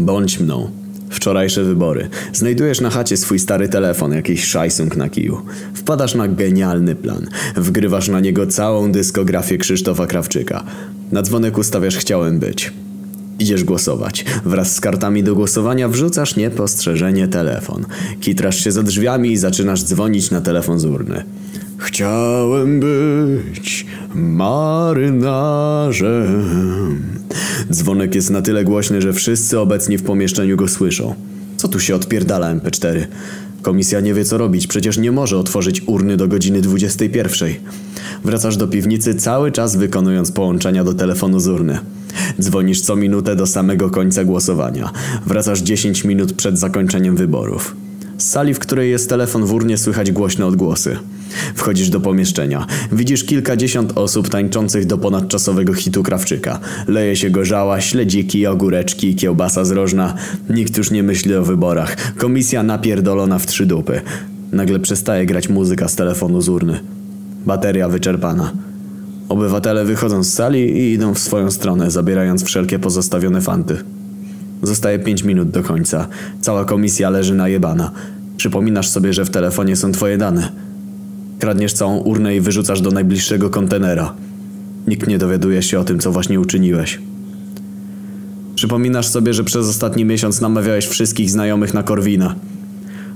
Bądź mną. Wczorajsze wybory. Znajdujesz na chacie swój stary telefon, jakiś szajsung na kiju. Wpadasz na genialny plan. Wgrywasz na niego całą dyskografię Krzysztofa Krawczyka. Na dzwonek ustawiasz chciałem być. Idziesz głosować. Wraz z kartami do głosowania wrzucasz niepostrzeżenie telefon. Kitrasz się za drzwiami i zaczynasz dzwonić na telefon z urny. Chciałem być marynarzem. Dzwonek jest na tyle głośny, że wszyscy obecni w pomieszczeniu go słyszą. Co tu się odpierdala MP4? Komisja nie wie co robić, przecież nie może otworzyć urny do godziny 21. Wracasz do piwnicy cały czas wykonując połączenia do telefonu z urny. Dzwonisz co minutę do samego końca głosowania. Wracasz 10 minut przed zakończeniem wyborów. Z sali, w której jest telefon w urnie słychać głośne odgłosy. Wchodzisz do pomieszczenia. Widzisz kilkadziesiąt osób tańczących do ponadczasowego hitu Krawczyka. Leje się gorzała, śledziki, ogóreczki, kiełbasa z rożna. Nikt już nie myśli o wyborach. Komisja napierdolona w trzy dupy. Nagle przestaje grać muzyka z telefonu z urny. Bateria wyczerpana. Obywatele wychodzą z sali i idą w swoją stronę, zabierając wszelkie pozostawione fanty. Zostaje 5 minut do końca. Cała komisja leży najebana. Przypominasz sobie, że w telefonie są twoje dane. Kradniesz całą urnę i wyrzucasz do najbliższego kontenera. Nikt nie dowiaduje się o tym, co właśnie uczyniłeś. Przypominasz sobie, że przez ostatni miesiąc namawiałeś wszystkich znajomych na Korwina.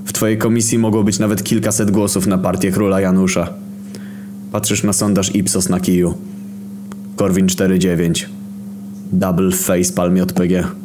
W twojej komisji mogło być nawet kilkaset głosów na partię króla Janusza. Patrzysz na sondaż Ipsos na kiju. Korwin 4.9. Double face palm JPG.